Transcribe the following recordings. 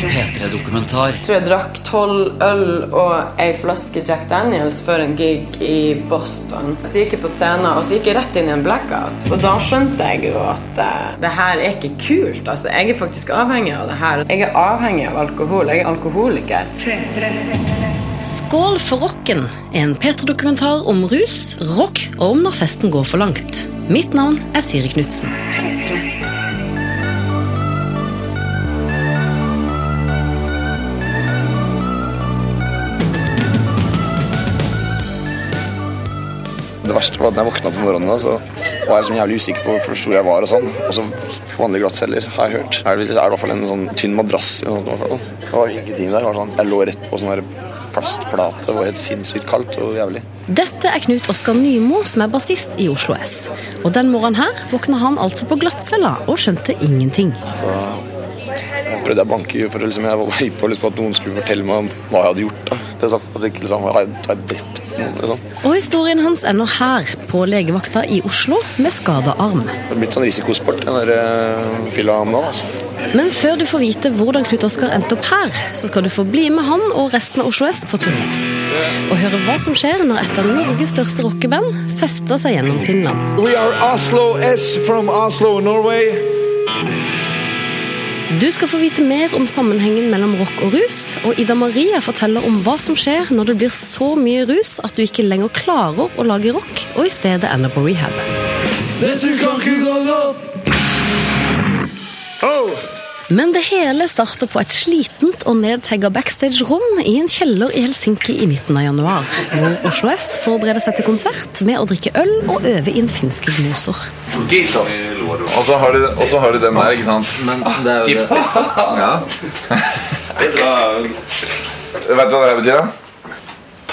P3-dokumentar. Jeg tror jeg drakk tolv øl og ei flaske Jack Daniels før en gig i Boston. Så gikk jeg på scenen, og så gikk jeg rett inn i en blackout. Og da skjønte jeg jo at uh, det her er ikke kult. Altså, jeg er faktisk avhengig av det her. Jeg er avhengig av alkohol. Jeg er alkoholiker. Skål for rocken, en P3-dokumentar om rus, rock og om når festen går for langt. Mitt navn er Siri Knutsen. Det verste var at når jeg våkna på morgenen, da, så var jeg liksom jævlig usikker på hvor jeg var. og sånn. Og så vanlige glattceller, har jeg hørt, er det, er det i hvert fall en sånn tynn madrass. eller noe sånt. Det var ingenting der. sånn. Jeg lå rett på sånn der plastplate. Det var helt sinnssykt kaldt og jævlig. Dette er Knut Oskar Nymo, som er bassist i Oslo S. Og den morgenen her våkna han altså på glattcella og skjønte ingenting. Så jeg prøvde å banke for liksom, jeg var høy på liksom, at noen skulle fortelle meg om hva jeg hadde gjort. da. Det at jeg, liksom, jeg, jeg drept? Liksom. Og historien hans ender her, på legevakta i Oslo, med skada arm. Det har blitt sånn risikosport, den der uh, fylla om nå. altså. Men før du får vite hvordan Knut Oskar endte opp her, så skal du få bli med han og resten av Oslo S på turné. Og høre hva som skjer når et av Norges største rockeband fester seg gjennom Finland. We are Oslo S from Oslo, Norway. Du skal få vite mer om sammenhengen mellom rock og rus, og Ida Maria forteller om hva som skjer når det blir så mye rus at du ikke lenger klarer å lage rock, og i stedet ender på rehab. Dette kan ikke gå godt. Oh. Men det hele starter på et slitent og nedtegga backstage-rom i en kjeller i Helsinki i midten av januar, hvor Oslo S forbereder seg til konsert med å drikke øl og øve inn finske gloser. Og så har, de, har de den der, ikke sant? Men det er jo det. Ja. Vet du hva det betyr? da?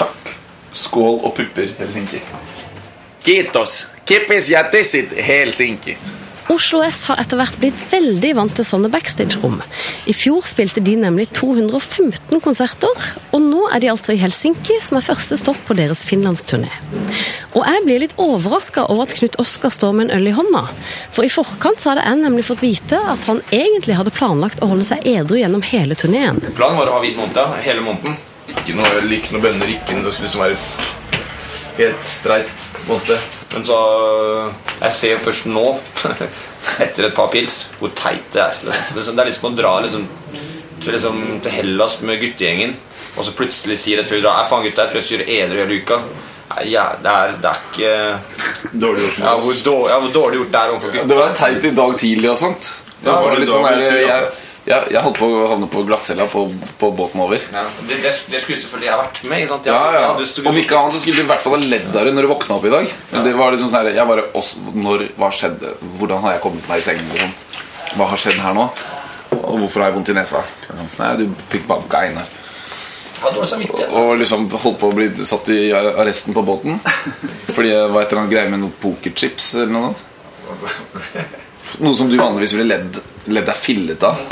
Takk. Skål og pupper, Helsinki. Kitos. Kippis jatisit Helsinki. Oslo S har etter hvert blitt veldig vant til sånne backstage-rom. I fjor spilte de nemlig 215 konserter, og nå er de altså i Helsinki, som er første stopp på deres finlandsturné. Og jeg blir litt overraska over at Knut Oskar står med en øl i hånda. For i forkant så hadde jeg nemlig fått vite at han egentlig hadde planlagt å holde seg edru gjennom hele turneen. Planen var å ha hvit måned. Hele måneden. Ikke noe øl, ikke noe bønner, ikke noe Det skulle liksom være helt streit måte. Men så Jeg ser først nå, etter et par pils, hvor teit det er. Det er litt som å dra liksom, til, liksom, til Hellas med guttegjengen, og så plutselig sier et du drar «Nei, faen gutta, jeg jeg skal gjøre edru hele uka. Ja, det, er, det er ikke Dårlig gjort. ja, hvor, dårlig, ja, hvor dårlig gjort det er overfor gutta. Det var teit i dag tidlig og sånt. Det var var litt sånn der, tidlig, ja? jeg, holdt på å havne på glattcella på, på båten over. Ja, det, det, det skulle selvfølgelig jeg vært med. Jeg- Ja, ja. Om ikke annet så skulle du i hvert fall ha ledd av det når du våkna opp i dag. Det var liksom sånn her, jeg bare, også, når, Hva skjedde? Hvordan har jeg kommet meg i sengen? Liksom? Hva har skjedd her nå? Og hvorfor har jeg vondt i nesa? Liksom. Nei, du fikk banka Einar. Og liksom holdt på å bli satt i arresten på båten. Fordi det var et eller annet greie med noen pokerchips eller noe sånt. Noe som du vanligvis ville ledd, ledd deg fillet av.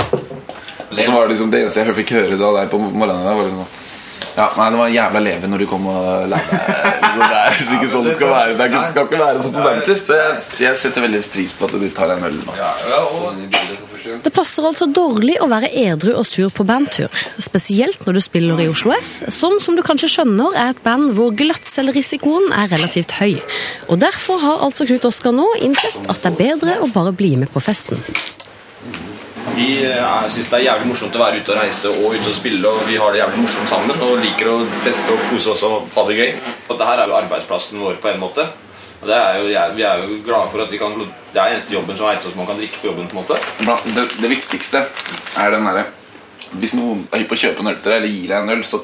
Og så var det liksom det eneste jeg fikk høre av deg på morgenen var liksom ja, nei, det var jævla leve når du kom og lærte deg Det er ikke sånn det skal være. Det er ikke, skal ikke være sånn på banter. Så jeg, jeg setter veldig pris på at du tar deg en øl nå. Det passer altså dårlig å være edru og sur på bandtur. Spesielt når du spiller i Oslo S, som som du kanskje skjønner er et band hvor glattcellerisikoen er relativt høy. Og derfor har altså Knut Oskar nå innsett at det er bedre å bare bli med på festen. Vi eh, syns det er jævlig morsomt å være ute og reise og ute og spille. Og vi har det jævlig morsomt sammen og liker å feste og kose oss og ha det gøy. Og det her er jo arbeidsplassen vår på en måte. Og det er jo, vi er jo glade for at vi kan Det er eneste jobben som vet at man kan drikke på jobben. på en måte Det, det viktigste er den derre Hvis noen er hypp på å kjøpe en øl til deg, eller gir deg en øl, så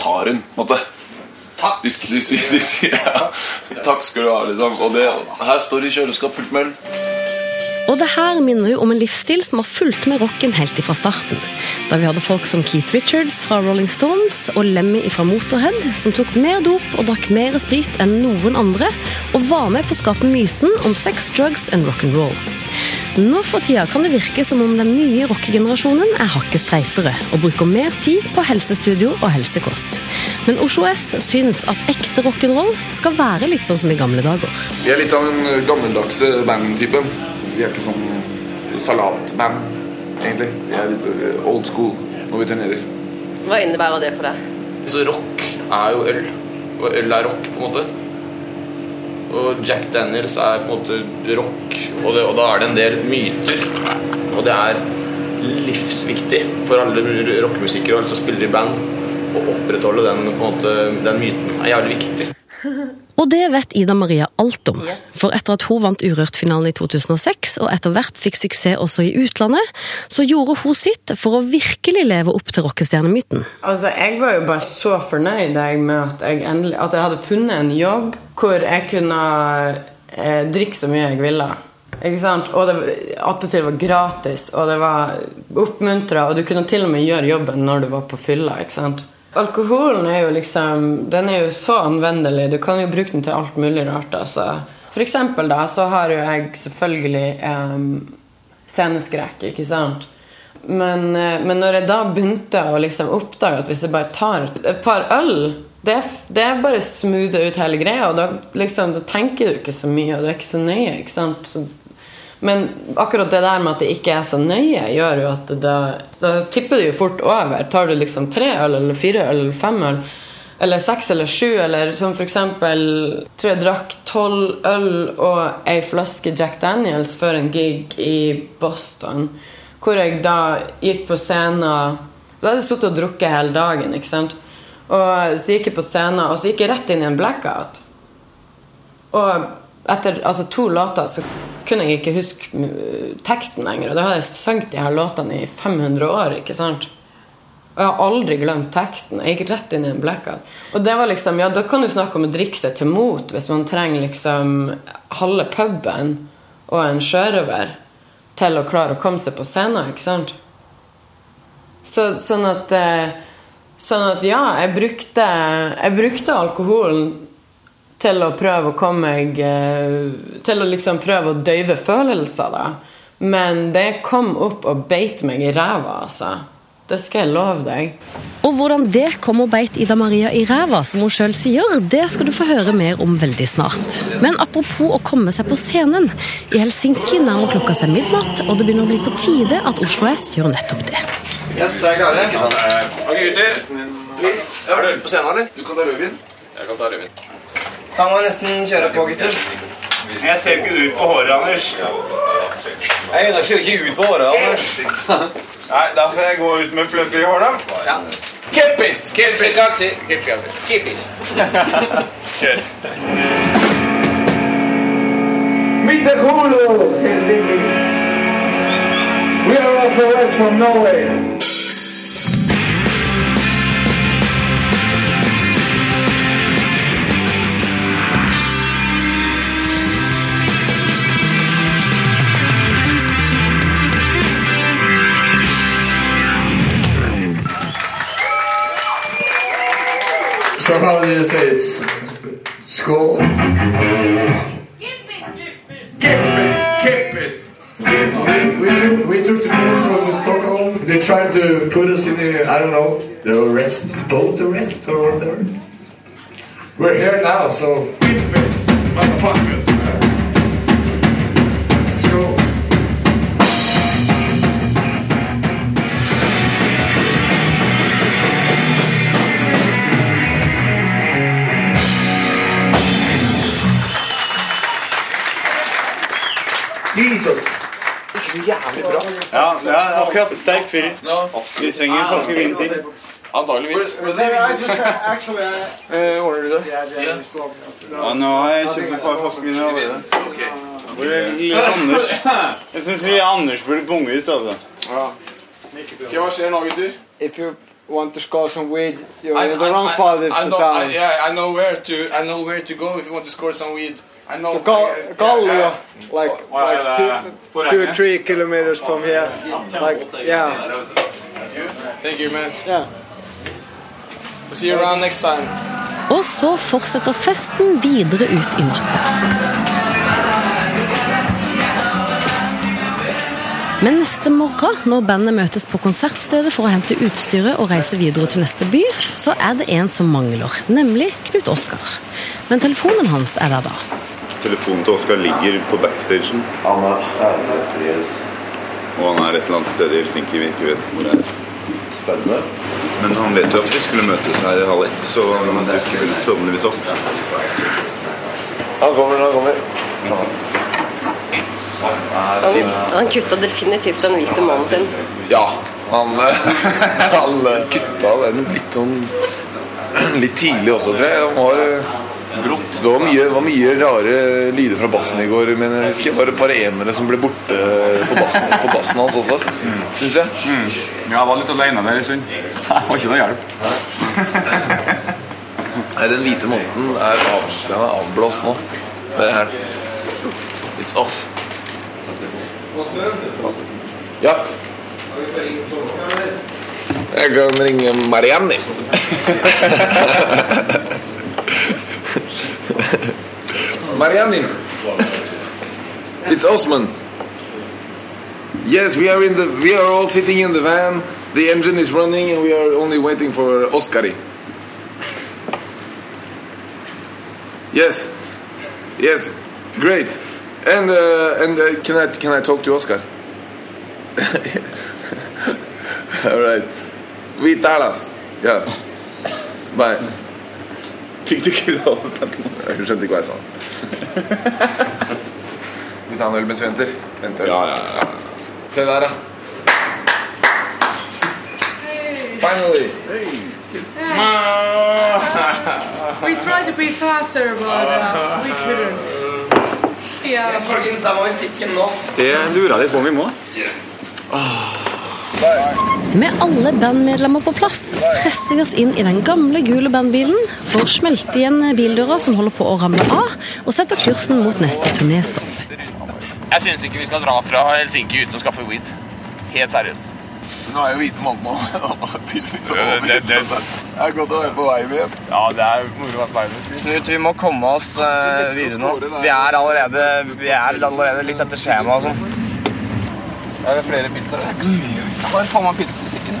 tar hun. på en måte Takk. De, de, de, ja, 'takk skal du ha', liksom. Og det, her står det kjøleskap fullt med øl. Og det her minner jo om en livsstil som har fulgt med rocken helt ifra starten. Da vi hadde folk som Keith Richards fra Rolling Stones og Lemmy fra Motorhead, som tok mer dop og drakk mer sprit enn noen andre, og var med på å skape myten om sex, drugs and rock'n'roll. Nå for tida kan det virke som om den nye rockegenerasjonen er hakket streitere og bruker mer tid på helsestudio og helsekost. Men Oslo S syns at ekte rock'n'roll skal være litt sånn som i gamle dager. Vi er litt av den gammeldagse bandtypen. Vi er ikke sånn salatband, egentlig. Vi er litt eh, old school. når vi turnerer. Hva innebærer det for deg? Så rock er jo øl, og øl er rock, på en måte. Og Jack Daniels er på en måte rock, og, det, og da er det en del myter. Og det er livsviktig for alle rockemusikere som spiller i band, å opprettholde den, på en måte, den myten. er jævlig viktig. Og det vet Ida Maria alt om. For etter at hun vant Urørt-finalen i 2006, og etter hvert fikk suksess også i utlandet, så gjorde hun sitt for å virkelig leve opp til rockestjernemyten. Altså, Jeg var jo bare så fornøyd med at jeg, endelig, at jeg hadde funnet en jobb hvor jeg kunne eh, drikke så mye jeg ville. Ikke sant? Og det attpåtil var gratis, og det var oppmuntra, og du kunne til og med gjøre jobben når du var på fylla. ikke sant? Alkoholen er jo liksom Den er jo så anvendelig. Du kan jo bruke den til alt mulig rart. Altså. For eksempel da, så har jo jeg selvfølgelig um, sceneskrekk, ikke sant? Men, uh, men når jeg da begynte å liksom oppdage at hvis jeg bare tar et par øl det det bare smoother ut hele greia, og da, liksom, da tenker du ikke så mye, og du er ikke så nøye. ikke sant? Så men akkurat det der med at det ikke er så nøye, gjør jo at da, da tipper det jo fort over. Tar du liksom tre øl eller fire øl eller fem øl, eller seks eller sju, eller som for eksempel tror jeg drakk tolv øl og ei flaske Jack Daniels før en gig i Boston, hvor jeg da gikk på scenen Da hadde jeg sittet og drukket hele dagen, ikke sant? Og så gikk jeg på scenen, og så gikk jeg rett inn i en blackout. Og etter altså, to låter så kunne jeg ikke huske teksten lenger. Og da hadde jeg sunget de her låtene i 500 år. ikke sant? Og jeg har aldri glemt teksten. Jeg gikk rett inn i en blackout. Og det var liksom, ja, Da kan du snakke om å drikke seg til mot hvis man trenger liksom halve puben og en sjørøver til å klare å komme seg på scenen. ikke sant? Så, sånn at Sånn at ja, jeg brukte, jeg brukte alkoholen til å prøve å komme meg Til å liksom prøve å døyve følelser, da. Men det kom opp og beit meg i ræva, altså. Det skal jeg love deg. Og hvordan det kom og beit Ida Maria i ræva, som hun sjøl sier, det skal du få høre mer om veldig snart. Men apropos å komme seg på scenen. I Helsinki nærmer klokka seg midnatt, og det begynner å bli på tide at Oslo S gjør nettopp det. Yes, jeg er klare. Ok, gutter. Nils, er du på scenen, eller? Du kan ta rødvin. Jeg kan ta rødvin. Da må jeg nesten kjøre på, gutter. Jeg ser jo ikke ut på håret, Anders. Jeg ser jo ikke ut på håret, Anders. Nei, da får jeg gå ut med fluffy hår, da. Keppis! Keppis, kaksi. Keppis, kaksi. Keppis. Kjør. Mite Hulu, Helsinki. We are also west from Norway. Do you say it's school? Keppis. We, we, took, we took the boat from Stockholm. They tried to put us in the, I don't know, the arrest, boat arrest or whatever. We're here now, so. Let's akkurat sterk fyrer. Vi trenger en flaske vin til. Antageligvis. Ordner du det? Ja, nå har jeg kjøpt et par flasker vin allerede. Hvor er lille Anders? Jeg syns lille Anders burde punge ut, altså. Hva skjer nå, gutter? If you want to score some weed, you're in the wrong part of I the know, I, town. yeah, I know where to. I know where to go if you want to score some weed. Call, yeah, yeah. like, like two, two or three kilometers from here. Like, yeah, Thank you, man. yeah. We'll see you around next time. Og så fortsetter festen videre ut i natta. Men neste morgen, når bandet møtes på konsertstedet for å hente utstyret og reise videre til neste by, så er det en som mangler, nemlig Knut Oskar. Men telefonen hans er der da. Telefonen til Oskar ligger på backstagen. Han er ærlig Og han er et eller annet sted i Helsinki vi ikke vet hvor det er. Spennende. Men han vet jo at vi skulle møtes her halv ett, så han dukker vel forhåpentligvis opp. Han kommer, han kommer. Han, han kutta definitivt den hvite mannen sin. Ja, han, han kutta den litt sånn Litt tidlig også, tror jeg. Han var eh, det var, mye, var mye rare lyder fra bassen i går, men jeg husker det var et par enere som ble borte på bassen, på bassen hans også, syns jeg. Mm. Ja, jeg var litt aleine der en stund. Det var ikke noe hjelp. Nei, den hvite måneden er, av, den er avblåst nå. Det er her. It's off. Ja. Jeg kan ringe Marianne. Marianne. It's Osman. Yes, we are in the we are all sitting in the van. The engine is running and we are only waiting for Oskari. Yes. Yes. Great. And uh, and uh, can I can I talk to Oscar? All right. Vi talas. Ja. Bye. Fikk du ikke lov å snakke Hun skjønte ikke hva jeg sa. Vi tar en øl mens vi venter. Venter. Ja, ja, ja. Se der, ja. Finally. We tried to be faster, but uh, we couldn't. Yeah. Folkens, da må vi stikke nå. Det lurer jeg litt på om vi må. Med alle bandmedlemmer på plass presser vi oss inn i den gamle gule bandbilen, får smelte igjen bildøra som holder på å ramle av, og setter kursen mot neste turnéstopp. Jeg syns ikke vi skal dra fra Helsinki uten å skaffe weed. Helt seriøst. Nå er jo hvite mamma Jeg Tydeligvis Det- det- det- Det er godt å være på vei igjen. Ja, det er moro å være på vei igjen. Vi må komme oss eh, videre nå. Vi er allerede, vi er allerede litt etter skjema og sånn. Er det flere pilser? Bare få meg pils i sekken.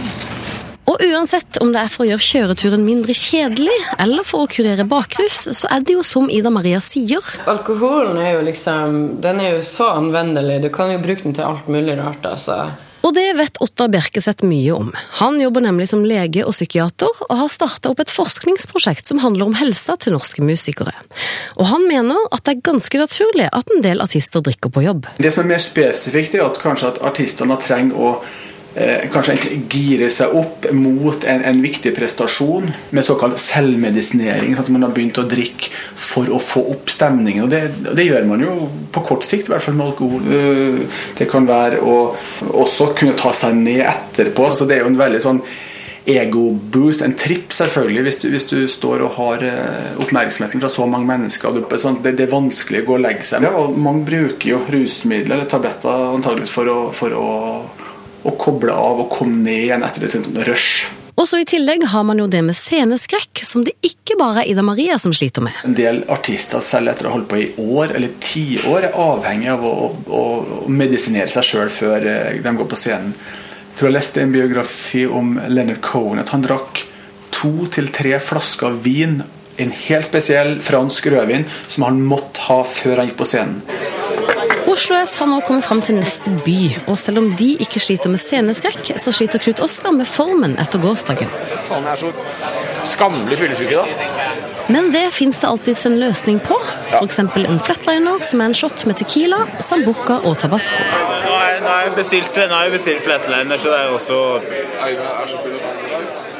Og uansett om det er for å gjøre kjøreturen mindre kjedelig, eller for å kurere bakrus, så er det jo som Ida Maria sier. Alkoholen er jo liksom Den er jo så anvendelig. Du kan jo bruke den til alt mulig rart. altså. Og det vet Ottar Bjerkeseth mye om. Han jobber nemlig som lege og psykiater, og har starta opp et forskningsprosjekt som handler om helsa til norske musikere. Og han mener at det er ganske naturlig at en del artister drikker på jobb. Det som er mer spesifikt, er at kanskje at artistene trenger å kanskje egentlig gire seg opp mot en, en viktig prestasjon med såkalt selvmedisinering. Sånn at man har begynt å drikke for å få opp stemningen. Og det, det gjør man jo på kort sikt, i hvert fall med alkohol. Eh, Det kan være å også kunne ta seg ned etterpå. Så det er jo en veldig sånn ego-boost, en tripp selvfølgelig, hvis du, hvis du står og har eh, oppmerksomheten fra så mange mennesker. Sånn, det, er vanskelig å gå og legge seg. Ja, og mange bruker jo rusmidler eller tabletter antageligvis for å, for å, å koble av og komme ned igjen etter et sånt rush. Og så I tillegg har man jo det med sceneskrekk, som det ikke bare er Ida Maria som sliter med. En del artister, selv etter å ha holdt på i år eller tiår, er avhengig av å, å, å medisinere seg sjøl før eh, de går på scenen. Jeg tror jeg leste en biografi om Leonard Cohen, at han drakk to til tre flasker vin, en helt spesiell fransk rødvin, som han måtte ha før han gikk på scenen. Oslo S har nå kommet fram til neste by, og selv om de ikke sliter med sceneskrekk, så sliter Knut Oskar med formen etter gårsdagen. Faen, jeg er så skammelig fyllesyk i dag. Men det fins det alltids en løsning på. F.eks. en flatliner, som er en shot med tequila, sambuca og tabasco. Nå har jeg- nå jeg bestilt, nå bestilt flatliner, så det er også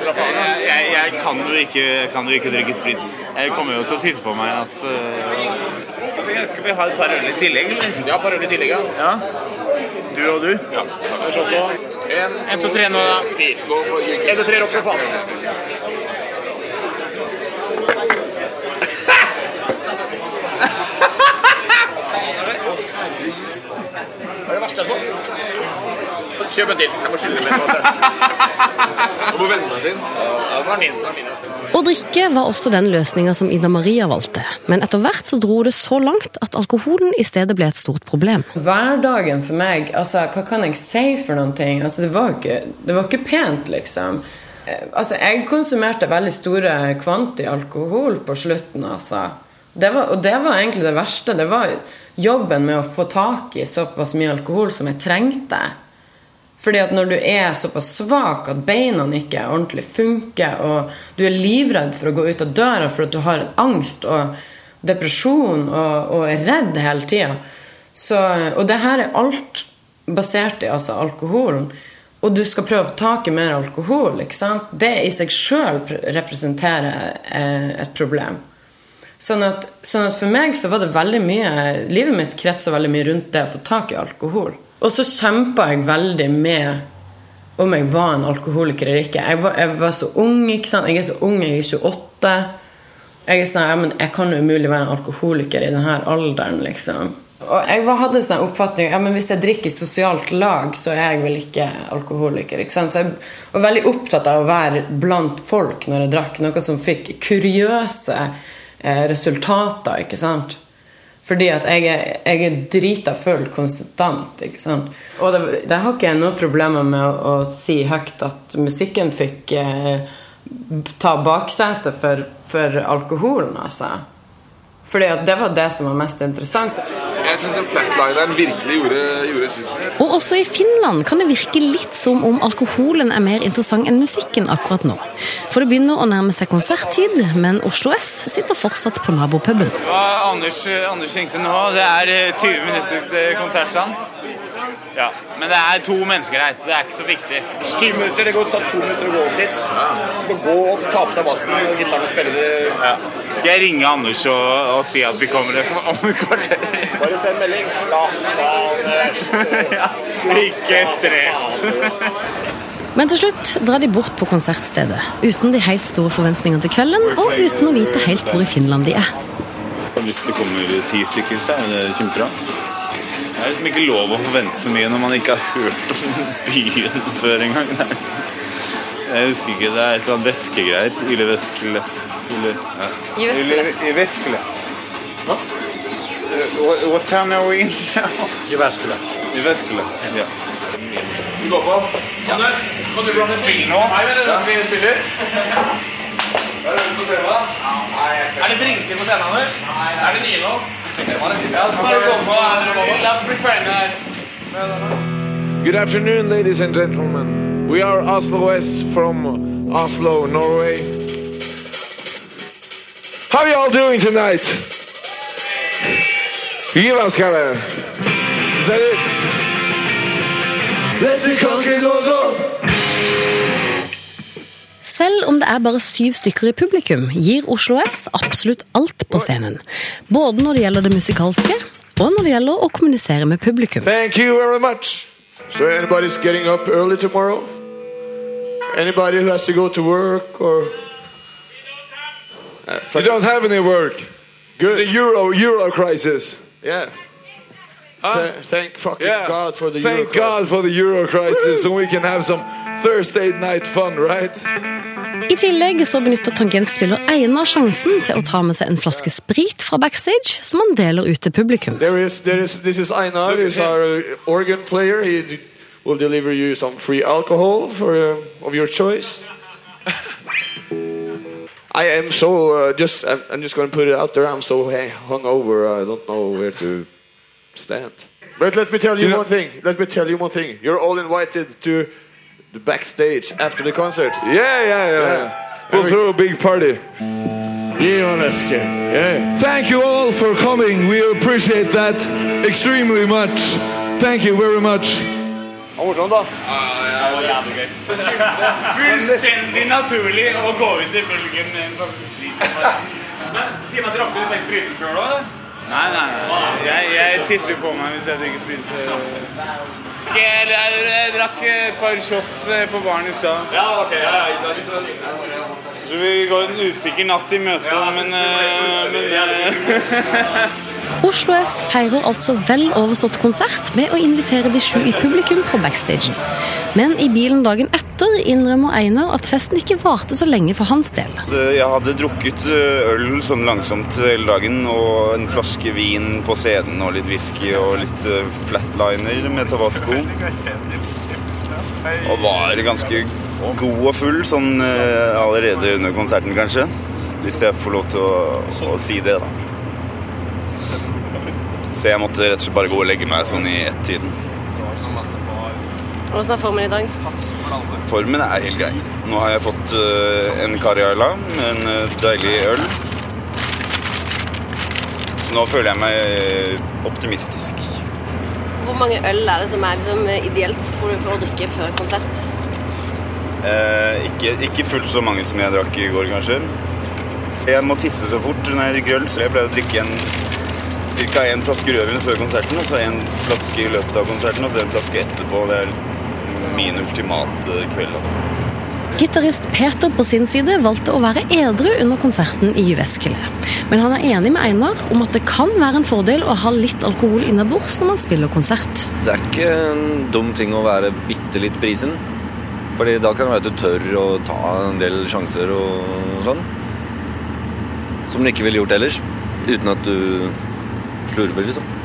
jeg, jeg kan, jo ikke, kan jo ikke drikke sprit. Jeg kommer jo til å tisse på meg at uh, skal, vi, ha et par øl i tillegg, eller? Ja, et par øl i tillegg, ja. ja. Du og du? Ja. En, En, to, tre nå, da. Skål for En, to, tre, rock som faen. Hva er det verste jeg har smakt? Kjøp en til. Jeg må skylde litt på Jeg må venne meg til. Ja, det var min. Det min. Å drikke var også den løsninga som Ida Maria valgte, men etter hvert så dro det så langt at alkoholen i stedet ble et stort problem. Hverdagen for meg, altså, hva kan jeg si for noen ting? Altså, det var ikke, det var ikke pent, liksom. Eh, Altså, jeg konsumerte veldig store kvanti alkohol på slutten, altså. Det var, og det var egentlig det verste. Det var jobben med å få tak i såpass mye alkohol som jeg trengte. Fordi at når du er såpass svak at beina ikke ordentlig funker, og du er livredd for å gå ut av døra for at du har angst og depresjon og, og er redd hele tida Og det her er alt basert i altså alkoholen. Og du skal prøve å få tak i mer alkohol. ikke sant? Det i seg sjøl representerer eh, et problem. Sånn at, sånn at, for meg så var det veldig mye Livet mitt kretsa veldig mye rundt det å få tak i alkohol. Og så kjempa jeg veldig med om jeg var en alkoholiker eller ikke. Jeg var, jeg var, så ung. ikke sant? Jeg er så ung, jeg er 28. Jeg er sånn, ja, men jeg kan jo umulig være en alkoholiker i denne alderen, liksom. Og jeg hadde sånn oppfatning ja, men hvis jeg drikker i sosialt lag, så er jeg vel ikke alkoholiker. ikke sant? Så jeg var veldig opptatt av å være blant folk når jeg drakk, noe som fikk kuriøse eh, resultater. ikke sant? Fordi at jeg er, jeg er drita full konstant. ikke sant? Og det, det har ikke jeg noe problemer med å, å, si høyt at musikken fikk eh, ta baksetet for, for alkoholen, altså. Fordi at det var det som var mest interessant. Jeg syns den flatlineren virkelig gjorde, gjorde susen. Og også i Finland kan det virke litt som om alkoholen er mer interessant enn musikken akkurat nå. For det begynner å nærme seg konserttid, men Oslo S sitter fortsatt på nabopuben. Anders, Anders ringte nå. Det er 20 eh, minutter til konsertstand. Ja, Men det er to mennesker her, så det er ikke så viktig. Ti minutter, Det går ta to minutter å gå opp dit. Ja. gå og ta på seg bassen og gitaren og spille det. Ja. Skal jeg ringe Anders og, og si at vi kommer om et kvarter? Bare send melding. Slapp av, Ikke stress. Men til slutt drar de bort på konsertstedet, uten de helt store forventningene til kvelden, og uten å vite helt hvor i Finland de er. Hvis det kommer ti stykker, så er det kjempebra. Det er liksom ikke lov å forvente så mye når man ikke har hørt om byen før engang. Jeg husker ikke, det er et eller annet væskegreier. Ille Veskele. Ja. I Veskele. Hva? What, what town are we in now? I Veskele. I Veskele, ja. Du går på. Anders, kan du blande bil nå? Nei, vet du, skal vi spiller? Er det drinker på scenen, Anders? Er det nye nå? Good afternoon, ladies and gentlemen. We are Oslo S from Oslo, Norway. How are you all doing tonight? Give us color. Is that it? Let's be conquer, go, go! Selv om det er bare syv stykker i publikum, gir Oslo S absolutt alt på scenen. Både når det gjelder det musikalske, og når det gjelder å kommunisere med publikum. Thank you very much. So anybody's getting up early tomorrow? Anybody who has to go to work or uh, You don't have any work. Good. It's a euro euro crisis. Yeah. Huh? thank fucking yeah. God for the thank Euro God for the euro crisis, so we can have some Thursday night fun, right? I tillegg så benytter tangentspiller Einar sjansen til å ta med seg en flaske sprit fra backstage, som han deler ut til publikum. There is, there is, this is Einar, he's our organ player. He will deliver you some free alcohol for, uh, of your choice. I am so uh, just. I'm, I'm just going to put it out there. I'm so hey, hungover. I don't know where to stand. But let me tell you, you one know, thing. Let me tell you one thing. You're all invited to the backstage after the concert. Yeah, yeah, yeah. yeah. We'll throw a big party. Yeah. Thank you all for coming. We appreciate that extremely much. Thank you very much. Morsomt, da. Ja, det Fullstendig naturlig å gå ut i bølgen med en flaske sprit. Men Si meg, drakk du den spriten sjøl òg? Nei, nei. nei. Jeg, jeg tisser på meg hvis jeg drikker sprit. Jeg, jeg, jeg drakk et par shots eh, på baren i stad. Ja, okay, ja, ja, Så vi går en usikker natt i møte, men, uh, men uh, Oslo S feirer altså vel overstått konsert med å invitere de sju i publikum på backstagen. Men i bilen dagen etter innrømmer Einar at festen ikke varte så lenge for hans del. Jeg hadde drukket eh, øl sånn langsomt hele dagen, og en flaske vin på scenen, og litt whisky og litt eh, flatliner med tabasco. Og var ganske god og full sånn eh, allerede under konserten, kanskje. Hvis jeg får lov til å, å si det, da. Så jeg måtte rett og slett bare gå og legge meg sånn i ett-tiden. Hvordan er formen i dag? Formen er helt grei. Nå har jeg fått uh, en Cariala en uh, deilig øl. Så nå føler jeg meg eh, optimistisk. Hvor mange øl er det som er liksom ideelt tror du, for å drikke før konsert? Eh, ikke, ikke fullt så mange som jeg drakk i går, kanskje. Jeg må tisse så fort når jeg drikker øl, så jeg pleier å drikke en ca. én flaske rødvin før konserten, og så en flaske i løpet av konserten, og så en flaske etterpå. Det er min ultimate kveld. altså. Gitarist Peter på sin side valgte å være edru under konserten i Jyväskylä. Men han er enig med Einar om at det kan være en fordel å ha litt alkohol innabords når man spiller konsert. Det er ikke en dum ting å være bitte litt brisen. Fordi da kan det være at du tør å ta en del sjanser og sånn. Som du ikke ville gjort ellers. Uten at du slurver, liksom.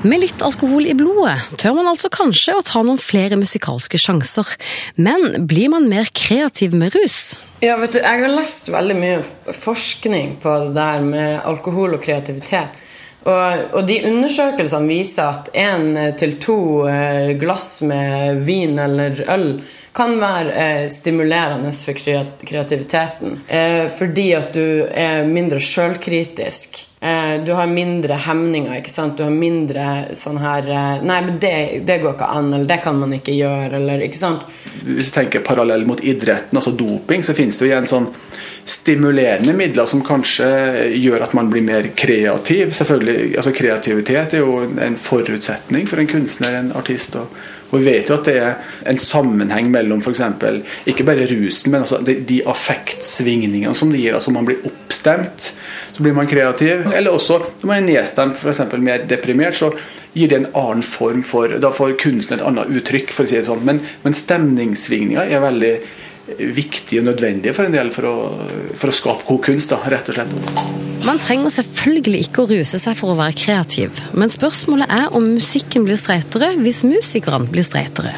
Med litt alkohol i blodet tør man altså kanskje å ta noen flere musikalske sjanser. Men blir man mer kreativ med rus? Ja, vet du, Jeg har lest veldig mye forskning på det der med alkohol og kreativitet. Og, og de undersøkelsene viser at én til to eh, glass med vin eller øl kan være eh, stimulerende for kreativiteten. Eh, fordi at du er mindre sjølkritisk. Eh, du har mindre hemninger. ikke sant? Du har mindre sånn her Nei, men det, det går ikke an, eller det kan man ikke gjøre, eller ikke sant? Hvis du tenker parallell mot idretten, altså doping, så finnes det jo igjen sånn stimulerende midler som kanskje gjør at man blir mer kreativ. Selvfølgelig, altså Kreativitet er jo en forutsetning for en kunstner, en artist. og og Vi vet jo at det er en sammenheng mellom eksempel, ikke bare rusen, men altså de, de affektsvingningene som det gir. altså Man blir oppstemt, så blir man kreativ. Eller også når man er nedstemt, f.eks. mer deprimert, så gir det en annen form for Da får kunsten et annet uttrykk, for å si det sånn. Men, men stemningssvingninger er veldig viktige og nødvendige for en del for å, for å skape god kunst, da, rett og slett. Man trenger selvfølgelig ikke å ruse seg for å være kreativ, men spørsmålet er om musikken blir streitere hvis musikerne blir streitere.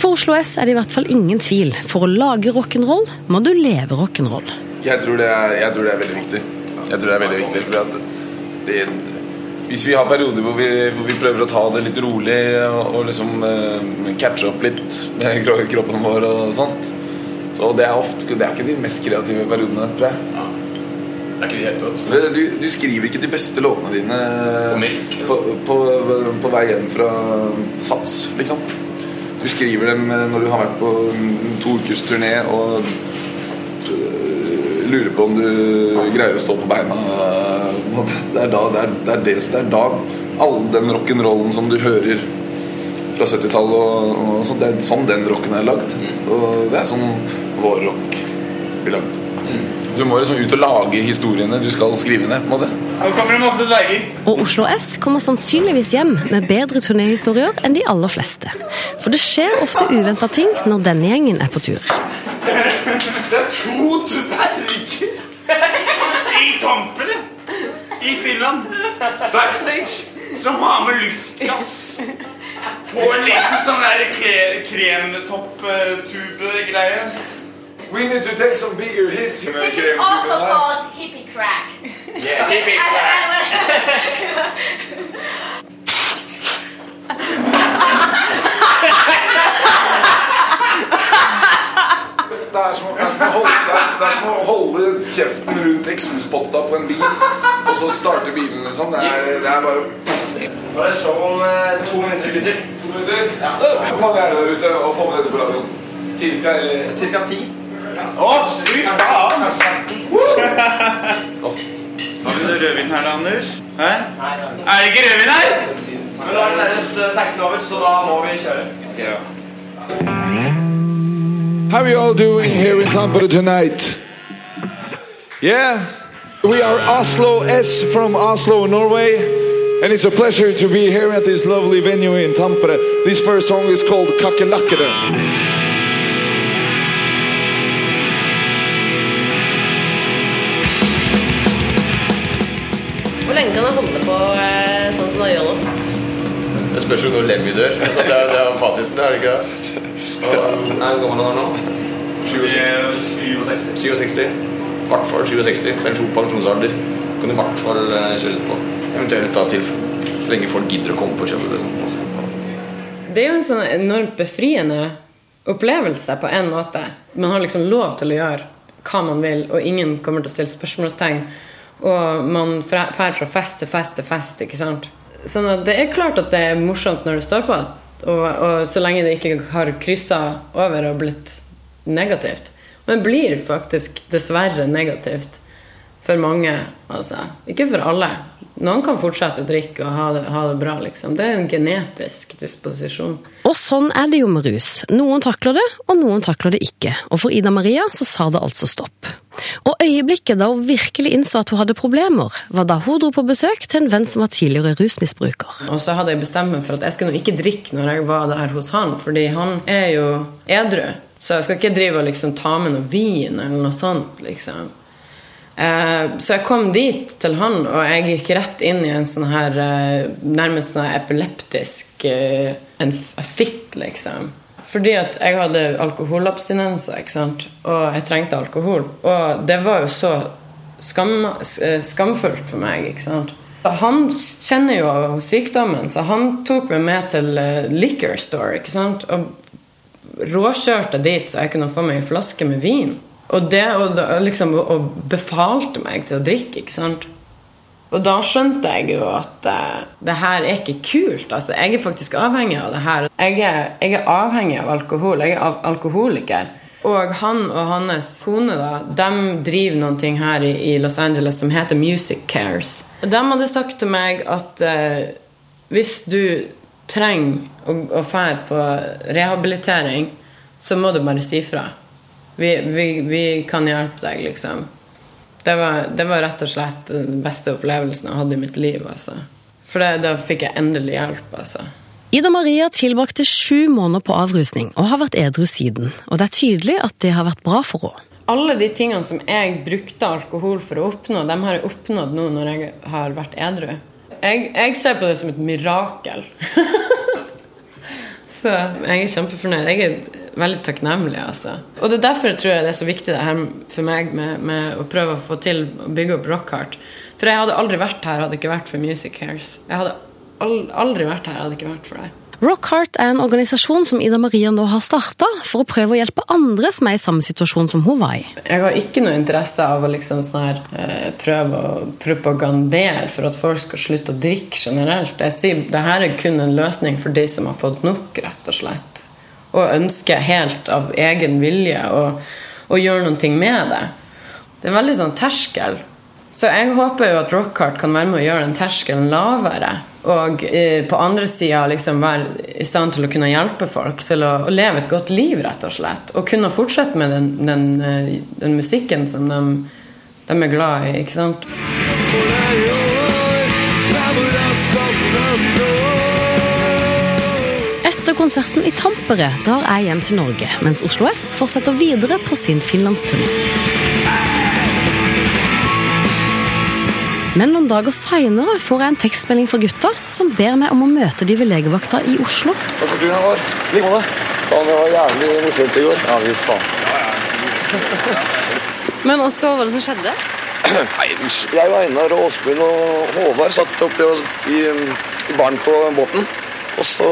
For Oslo S er det i hvert fall ingen tvil. For å lage rock'n'roll må du leve rock'n'roll. Jeg tror, det er, jeg tror det er veldig viktig. Jeg tror det er veldig viktig for at det, Hvis vi har perioder hvor vi, hvor vi prøver å ta det litt rolig og, og liksom eh, catche opp litt med kroppen vår og sånt Så det er ofte Det er ikke de mest kreative periodene, tror jeg. Det er ikke helt. Du, du skriver ikke de beste låtene dine på, på, på vei hjem fra Sats, liksom. Du skriver dem når du har vært på en to ukers turné og øh, lurer på om du greier å stå på beina. Det er da, det er, det er, det, det er da all den rock'n'rollen som du hører fra 70-tallet og, og så det er sånn den rocken er lagd. Og det er sånn vår rock blir lagd. Du må liksom ut og lage historiene du skal skrive ned. på en måte Nå kommer det masse dverger. Og Oslo S kommer sannsynligvis hjem med bedre turnéhistorier enn de aller fleste. For det skjer ofte uventa ting når denne gjengen er på tur. Det er to dverger i Tampere i Finland. Backstage. Som har med lystgass på en liten sånn der kre- kremtopp-tube-greie. We need to take some bigger hits. This is also called hippie crack. Yeah, hippie Det er som, det er som å holde, det er, det er som å holde kjeften rundt eksospotta på en bil, og så starte bilen, liksom. Det er, det er bare Nå er det show om eh, to minutter, gutter. To minutter? Ja. Hvor mange er det der ute å få med dette på radioen? Cirka, eller? Cirka ti. Å, fy faen! Har vi noe rødvin her da, Anders? Hæ? Er det ikke rødvin her? Men da er det seriøst eh, 16 over, så da må vi kjøre. How are you all doing here in Tampere tonight? Yeah, we are Oslo S from Oslo, Norway, and it's a pleasure to be here at this lovely venue in Tampere. This first song is called Kakelakere. Hvor lenge kan jeg holde på eh, sånn som jeg gjør nå? Det spørs jo når Lemmy dør. Altså, det, er, det er fasiten, er det ikke det? Nei, hvor gammel er han nå? 67. 67. I hvert fall 67. Pensjon, pensjonsalder. Kan du i hvert fall kjøre litt på. Eventuelt da til så lenge folk gidder å komme på kjøpet. Liksom. Det er jo en sånn enormt befriende opplevelse på en måte. Man har liksom lov til å gjøre hva man vil, og ingen kommer til å stille spørsmålstegn. Og man drar fra fest til fest til fest. ikke sant? Sånn at det er klart at det er morsomt når det står på, og, og så lenge det ikke har kryssa over og blitt negativt. Men blir faktisk dessverre negativt for mange. Altså. Ikke for alle. Noen kan fortsette å drikke og ha det, ha det, bra. liksom. Det er en genetisk disposisjon. Og sånn er det jo med rus. Noen takler det, og noen takler det ikke. Og for Ida Maria så sa det altså stopp. Og øyeblikket da hun virkelig innså at hun hadde problemer, var da hun dro på besøk til en venn som var tidligere rusmisbruker. Og så hadde jeg bestemt meg for at jeg skulle ikke drikke når jeg var der hos han, fordi han er jo edru. Så jeg skal ikke drive og liksom ta med noe vin eller noe sånt, liksom. Eh, så jeg kom dit til han, og jeg gikk rett inn i en sånn her eh, nærmest sånn epileptisk eh, En fitt, liksom. Fordi at jeg hadde alkoholabstinenser, ikke sant. Og jeg trengte alkohol. Og det var jo så skam, skamfullt for meg, ikke sant. Han kjenner jo sykdommen, så han tok meg med til liquor store, ikke sant. Og råkjørte dit så jeg kunne få meg en flaske med vin. Og det og, liksom, og befalte meg til å drikke, ikke sant. Og da skjønte jeg jo at uh, det her er ikke kult. Altså, jeg er faktisk avhengig av det her. Jeg er, jeg er avhengig av alkohol. Jeg er av alkoholiker. Og han og hans kone da, de driver noen ting her i, i, Los Angeles som heter Music Cares. De hadde sagt til meg at uh, hvis du trenger å, å fære på rehabilitering, så må du bare si fra. Vi, vi, vi kan hjelpe deg, liksom. Det var, det var, rett og slett den beste opplevelsen jeg hadde i mitt liv. Altså. For det, da fikk jeg endelig hjelp. altså. Ida Maria tilbrakte sju måneder på avrusning og har vært edru siden. Og det er tydelig at det har vært bra for henne. Alle de tingene som jeg brukte alkohol for å oppnå, dem har jeg oppnådd nå når jeg har vært edru. Jeg, jeg ser på det som et mirakel. Så jeg er kjempefornøyd. Jeg er veldig takknemlig. Altså. Og det er derfor jeg tror jeg det er så viktig det her for meg med, med å prøve å få til å bygge opp Rockhart. For jeg hadde aldri vært her hadde ikke vært for Music Cares. Jeg hadde aldri vært her hadde ikke vært for deg. Rockheart er en organisasjon som Ida Maria nå har starta for å prøve å hjelpe andre som er i samme situasjon som hun var i. Jeg har ikke noe interesse av å liksom sånn her, eh, prøve å propagandere for at folk skal slutte å drikke generelt. Jeg sier dette er kun en løsning for de som har fått nok, rett og slett og ønsker helt av egen vilje å gjøre noe med det. Det er en veldig sånn terskel. Så jeg håper jo at Rockhart kan være med å gjøre den terskelen lavere. Og eh, på andre sida liksom være i stand til å kunne hjelpe folk til å, å, leve et godt liv, rett og slett. Og kunne fortsette med den, den, eh, den musikken som de, de, er glad i, ikke sant. Etter konserten i Tampere drar jeg hjem til Norge, mens Oslo S fortsetter videre på sin finlandsturné. Men noen dager seinere får jeg en tekstmelding fra gutta som ber meg om å møte de ved legevakta i Oslo. Takk for turen, Håvard. Like måte. Faen, det var jævlig morsomt i går. Ja visst faen. Men Oskar, hva var det som skjedde? Nei, Jeg og Einar og Åsmund og Håvard satt oppe i, i baren på båten. Og så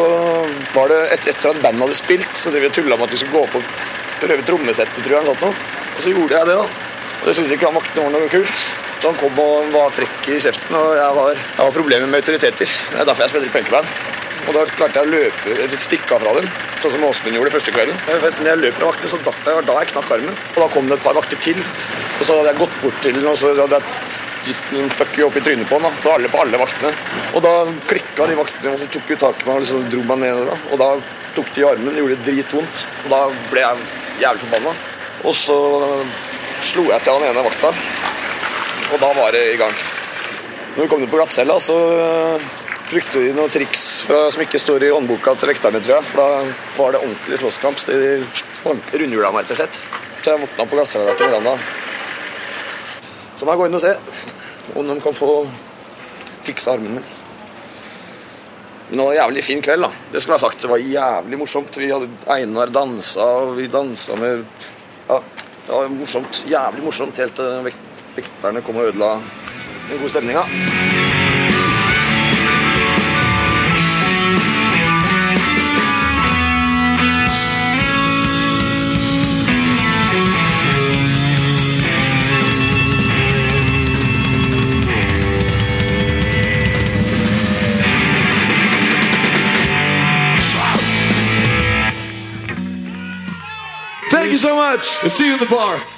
var det et, etter at bandet hadde spilt, så drev vi tulla med at vi skulle gå opp og prøve trommesettet, tror jeg. Og så gjorde jeg det, da. Og det syntes ikke han vaktene var noe kult. Så han kom og var frekk i kjeften, og jeg har, problemer med autoriteter. Det er derfor jeg spiller i punkeband. Og da klarte jeg å løpe et stikke av fra dem, sånn som Åsmund gjorde første kvelden. Vet, når jeg løp fra vaktene, så datt jeg, og da jeg knakk armen. Og da kom det et par vakter til. Og så hadde jeg gått bort til den, og så hadde jeg spist noen fucky opp i trynet på han da, på alle, vaktene. Og da klikka de vaktene, og så tok jo tak i meg og liksom dro meg ned. Da. Og da tok de i armen, gjorde det dritvondt. Og da ble jeg jævlig forbanna. Og så slo jeg til han ene vakta, og da var det i gang. Når vi kom ned på glattcella, så brukte de noen triks fra, som ikke står i håndboka til vekterne, tror jeg. For da var det ordentlig slåsskamp. Så de rundhjula meg, rett og slett. Så jeg våkna på glattcella til morgenen. Så må jeg gå inn og se om de kan få fiksa armen min. Men det var en jævlig fin kveld, da. Det skulle jeg sagt. Det var jævlig morsomt. Vi hadde Einar dansa, og vi dansa med Ja, det var morsomt. Jævlig morsomt helt til kom og ødela den gode stemninga. Thank you so much. I'll see you in the bar.